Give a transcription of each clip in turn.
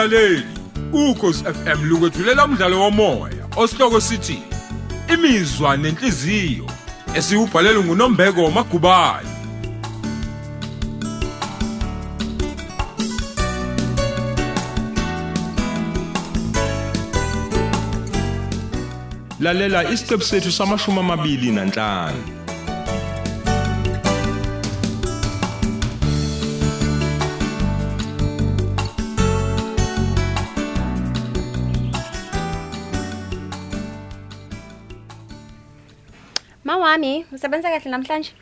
mlaleli ukhosi FM lukwethulela umdlalo womoya osihloko sithi imizwa nenhliziyo esiubhalelwe nguNombeko Magubane. Lalela isiqebu sethu samashumi amabili nanhlanu. Mawami, usebenza kahle namhlanje?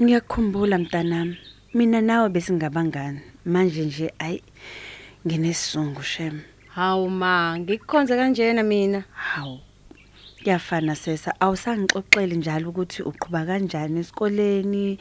Ngiyakukhumbula mntanami. Mina nawe besingabangani. Manje nje ayi nginesizungu shem. Hawu ma, ngikukhonze kanjena mina. Hawu. Kuyafana sesa awusangixoxeli njalo ukuthi uqhubha kanjani esikoleni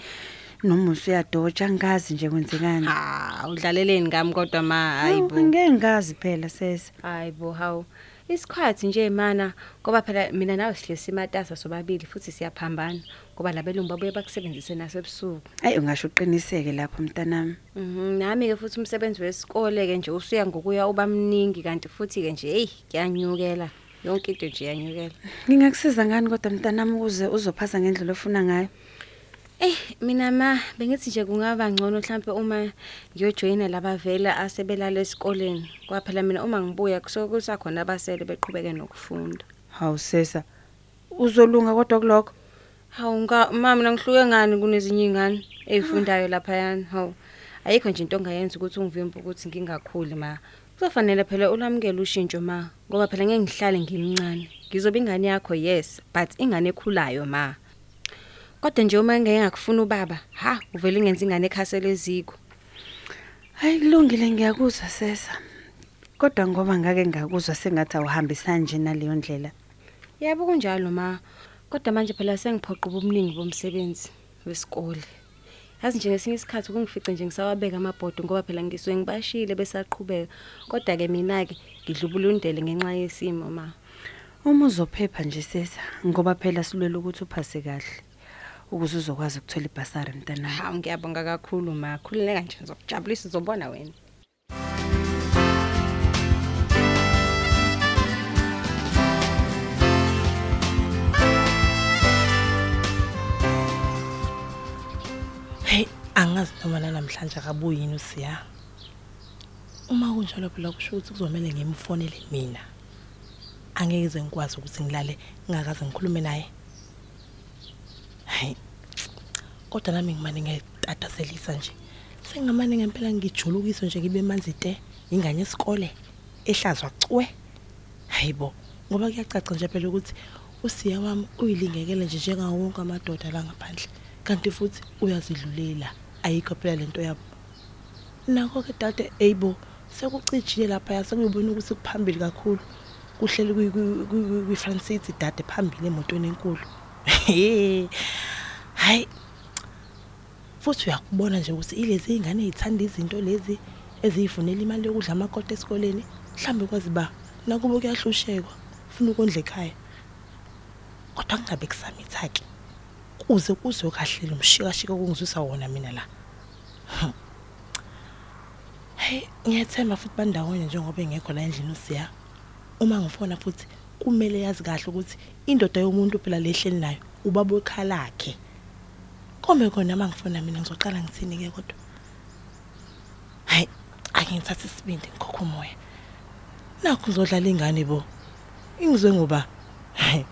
noma usuyadoja ngazi nje kwenzekani. Ha, udlaleleni ngami kodwa ma, hayibo. Ngeke ngazi phela sesa. Hayibo, hawu. Isikhathi nje mana ngoba phela mina nawe sihlezi simatasa sobabili futhi siyaphambana ngoba labelungu babuye bakusebenzise nasebusuku. Ayi ungasho uqiniseke lapho mntanami. Mhm, nami ke futhi umsebenzi wesikole ke nje usuya ngokuya uba mningi kanti futhi ke nje hey, kuyanyukela. Yonke into nje iyanyukela. Ngingakusiza ngani kodwa mntanami ukuze uzophasa ngendlela ofuna ngayo? Eh mina ma bengithi nje kungaba ngcono mhlambe uma ngiyojoyina laba vela asebelala esikoleni. Kwaphela mina uma ngibuya kusokusa khona abasele beqhubeke nokufunda. Hawu sesa. Uzolunga kodwa kulokho. Hawu nga mama mina ngihluke ngani kunezinye izingane ezifundayo lapha yana. Hawu ayikho nje into ongayenza ukuthi ungivimbe ukuthi ngingakhuli ma. Kuzofanele phela ulamukele ushintsho ma ngoba phela ngeke ngihlale ngimncane. Ngizoba ingane yakho yes but ingane ekhulayo ma. Kodwa nje uma ngeke ngakufuna ubaba, ha, uvela ingenza ingane ekhasela eziko. Hayi kulungile ngiyakuzwa sesa. Kodwa ngoba ngake ngakuzwa sengathi awuhambisani nje naleyo ndlela. Yebo kunjalo ma. Kodwa manje phela sengiphoqa ubuningi bomsebenzi wesikole. Yazi nje ngesinye isikhathi kungifice nje ngisawabeka amabhodo ngoba phela ngisuke ngibashile besaqhubeka. Kodwa ke mina ke ngidlubulundele ngenxa yesimo ma. Uma uzophepha nje sesa ngoba phela silwela ukuthi uphase kahle. Ukuze uzokwazi ukuthola ibhasari mntanami. Hawu ngiyabonga kakhulu ma. Khulileka nje ngizokujabulisa uzobona wena. Hey, angazi noma namhlanje akabuyi yini usiya. Uma kunjalo phela kusho ukuthi kuzomela ngimfonele mina. Angeke ize ngikwazi ukuthi ngilale ngakaze ngikhulume naye. Hey. Kodwa nami ngimane ngiyatataselisa nje. Sengamane ngempela ngijulukiswe nje ngibe manzi te ingane yesikole ehlazwa cwe. Hayibo, ngoba kuyacaca nje phela ukuthi usiya wami uyilingekele nje njengawo wonke amadoda la ngaphandle. kanti futhi uyazidlulela ayikho phela lento yabo nakho ke dade eyibo sekucijile lapha yasekuyibona ukuthi kuphambili kakhulu kuhleli kwi Francity dade phambili emotweni enkulu hayi futhi uyakubona nje ukuthi ilezi izingane ezithanda izinto lezi eziyifunela imali yokudla amakota esikoleni mhlambe kwazi ba nakubo kuyahlushekwa ufuna ukondla ekhaya. Kodwa kungabe kusamitha ke kuze kuzwe kahle lo mshikashika kungizwisa wona mina la. Hey ngiyathemba futhi bandawonye njengoba engekho la endlini usiya. Uma ngifona futhi kumele yazi kahle ukuthi indoda yomuntu phela lehleli nayo ubaba ekhala lakhe kome khona mangifona mina ngizoqala ngithini ke kodwa? Hayi ake ngithathe isibindi ngikhokha umoya. Nakho uzodlala ingane bo. Ingizwe ngoba hayi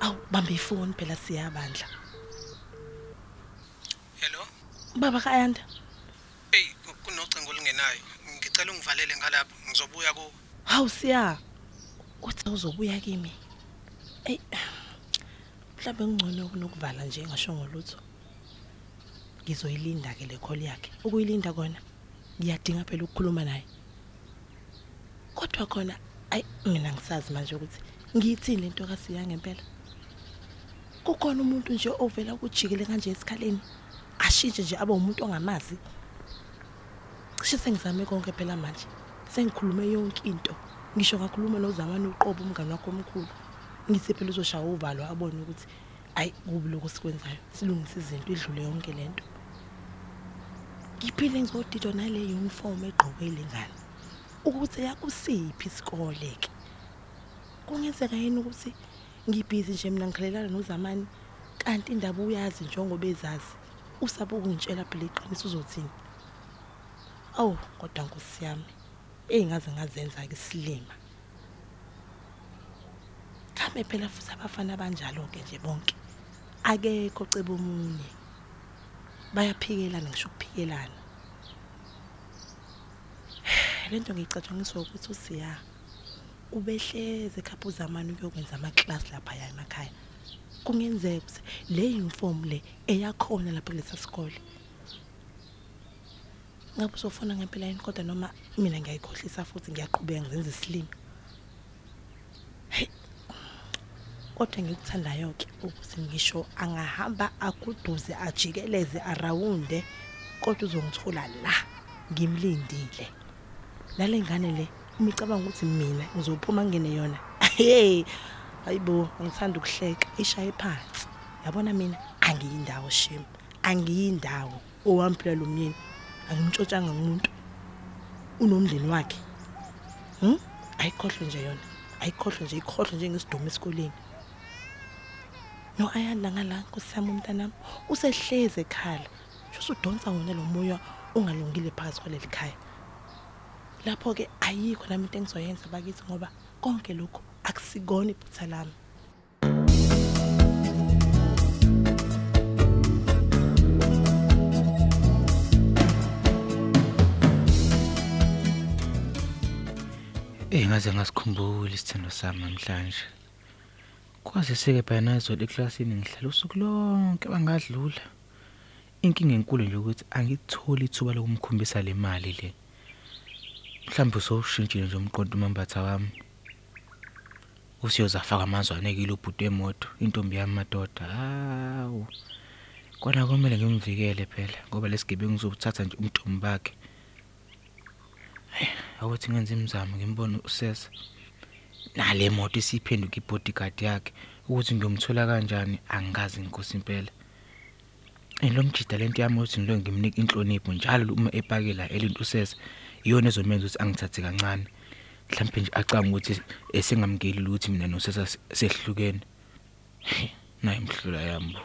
awu bamba ifoni phela siyabandla. Hello. baba kayanda olungenayo. Ngicela ungivalele ngalapho. Ngizobuya ku hawu siya. Uthi uzobuya kimi? Ey mhlawumbe ngcono kunokuvala nje ngasho ngolutho. Ngizoyilinda ke le call yakhe. Ukuyilinda kona ngiyadinga phela ukukhuluma naye. Kodwa khona ayi mina ngisazi manje ukuthi ngiyithini lento kasiya ngempela. Kukhona umuntu nje ovela kujikele kanje esikhaleni ashintshe nje abe umuntu ongamazi. Cishe sengizame konke phela manje. Sengikhulume yonke into. Ngisho ngakhuluma nozamani uqobo umngane wakho omkhulu. Ngithi phela uzoshaya uvalo abone ukuthi ayi kubi lokho sikwenzayo. Silungisa izinto idlule yonke lento ngiphile ngizodidwa nale uniform egqoke lengane ukuthi yakusiphi isikole ke? Kungenzeka yini ukuthi ngibhizi nje mina ngikhalelana nozamani? Kanti indaba uyazi njengoba ezazi. Usabe ukungitshela phela iqiniso uzothini? Awu kodwa nkosi yami engaze ngazenza ke isilima kambe phela futhi abafana abanjalo ke nje bonke akekho cebo omunye. Bayaphikelana ngisho ukuphikelana. Lento ngiyicatshangiswa ukuthi usiya ubehleze ekhapha uzamani ukuyokwenza ama-class lapha ya emakhaya. Kungenzeka ukuthi le uniform le eyakhona lapha kulesa sikole ngabe uzofuna ngempela yini kodwa noma mina ngiyayikhohlisa futhi ngiyaqhubeka ngizenza isilimi Hey. kodwa ngikuthandayo-ke ukuthi ngisho angahamba akuduze ajikeleze arawunde kodwa uzongithola la ngimlindile. Lale ngane le uma icabanga ukuthi mina ngizophuma ngene yona. Hey hayibo ngithanda ukuhleka ishaye phansi. Yabona mina? Angiyindawo shem angiyindawo owamphila lo myeni angimtshotshanga umuntu. Unomndeni wakhe. Hm ayikhohlwe nje yona. Ayikhohlwe nje ikhohlwe nje ngesidumo esikoleni. No ayanda ngala nkosami umntanami. Usehleze ekhala sho udonsa wona lo moya ungalungile phakathi kwaleli khaya. Lapho ke ayikho nami into engizoyenza bakithi ngoba konke lokho akusikona iphutha lami. Ngaze ngasikhumbula isithando sami namhlanje. Kwaze sike phana izolo eklasini ngihlala usuku lonke bangadlula. Inkinga enkulu nje ukuthi angitholi ithuba lokumkhombisa le mali le. Mhlawumbe usowushintshile nje umqondo umambatha wami. Usiyoza faka amazwane kilo bhuti emoto intombi yami madoda. Hawu. Kona kumele ngimvikele phela ngoba lesigebengu ngizobuthatha nje umntombi bakhe. Awuthi ngenze imizamo ngimbone usesa. Nale moto isiphenduka ibodyguard yakhe ukuthi ngiyomthola kanjani? Angikazi inkosi impela. Elomjida lento yami ukuthi ngilo ngimnika inhlonipho njalo uma epakela elinto usesa iyona ezomenza ukuthi angithathe kancane. Mhlawumbe nje acanga ukuthi esengamngeli ukuthi mina nosesa sehlukene. Nayi imhlula yami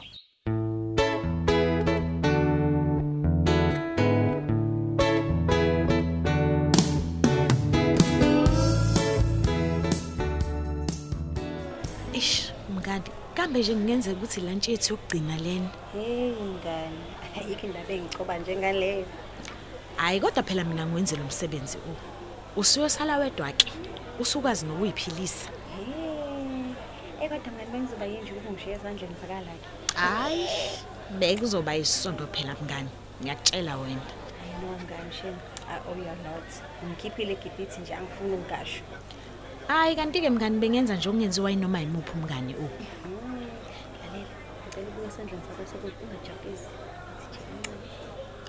kambe nje kungenzeka ukuthi lunch yethu yokugcina lena. Hey ngani, ayikho indaba engicoba njengaleyo. Hayi kodwa phela mina ngiwenzela umsebenzi u. Usuyosala wedwa ke. Usukwazi nokuyiphilisa. Hey, eh kodwa ngani bengizoba yinje ukuthi ngishiye ezandleni zakala ke. Hayi, bekuzoba isondo phela mngani. Ngiyakutshela wena. Hayi no ngani shem. Ah oh you are not. Ngikhiphile gibithi nje angifuni ungasho. Hayi kanti ke mngani bengenza nje okungenziwa yinoma yimuphi umngani u. Lalela, ngicela ubuye esandleni sakho sokuthi ungajabulisi.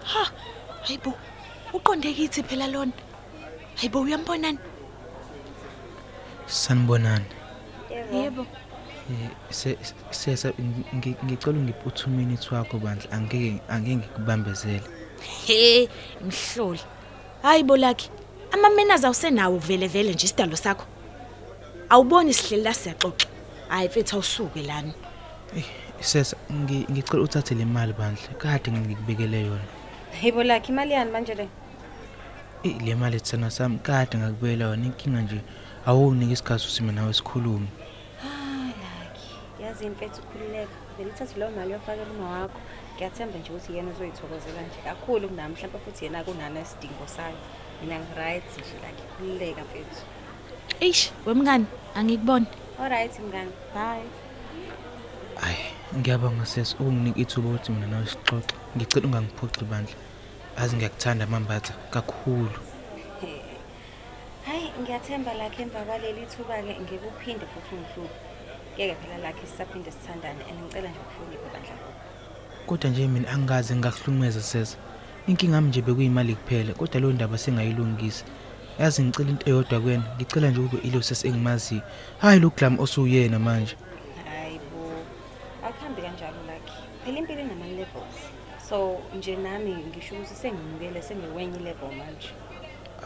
Ha, hayibo. Uqonde kithi phela lona. Hayibo uyambonani? sanibonani Yebo. Eh, se sesa ngi- ngicela ungiphe 2 minutes wakho bandla angeke angeke ngikubambezele He, mhloli. Hayibo lakhi. Amamenazi awusenawo vele vele nje isidalo sakho. Awuboni sihleli la siyaxoxa. Hayi mfethu awusuke lana. Eh, sesa ngi- ngicela uthathe le mali bandla kade ngikubekele yona Hayibo lakhe imali yani manje le? Eh, le mali ethana sami kade ngakubekela yona inkinga nje awunika isikhathi usime nawe sikhulume Ah lakhe. Yazi imfethu ukhululeka. Belithathe leyo mali yofakela uma wakho. Ngiyathemba nje ukuthi yena uzoyithokozela nje kakhulu kunami mhlawumbe futhi yena kunana isidingo sayo. Mina ngiright nje lakhe khululeka mfethu. Eish, wemngani, angikuboni. Alright mngani. Bye. Hayi, ngiyabonga sesi ukunginika ithuba ukuthi mina nawe sixoxe. Ngicela ungangiphoqi bandla. Azi ngiyakuthanda mambatha kakhulu. Hayi ngiyathemba lakhe emva kwaleli thuba ke ngikuphinde futhi ungihluphe. Ngeke phela lakhe sisaphinde sithandane and ngicela nje ukuhlonipha bandla. Kodwa nje mina angazi ngikuhlukumeza sesa. Inkinga yami nje bekuyimali kuphela, kodwa leyo ndaba sengayilungisa. Yazi ngicela into eyodwa kwena, ngicela nje ube ilo sesi engimaziyo. Hayi lo glam osuyena manje. So nje nami ngisho ukuthi sengimukele sengiwenye level manje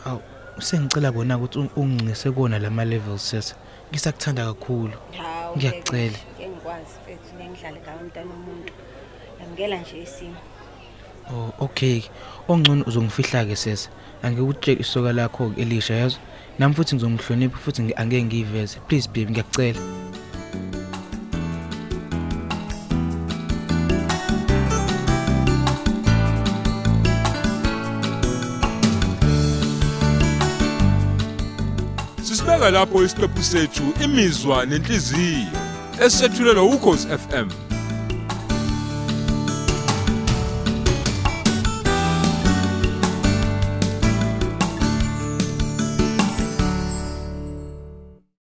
Aw, sengicela kona ukuthi ung- ungincise kona lama levels sesa. Ngisakuthanda kakhulu. hawu Ngiyakucela. ngeke ngikwazi mfethu ngeke ngidlale ngawo umntana womuntu yamukela nje isimo Oh, okay. Ongcono uzongifihla ke sesa. Angikutshela isoka lakho Elisha yazi. Nami futhi ngizomhlonipha futhi ngi- angeke ngiyiveze. Please baby ngiyakucela. Sisibeka lapho isiqephu sethu imizwa nenhliziyo esethulelwa ukhozi FM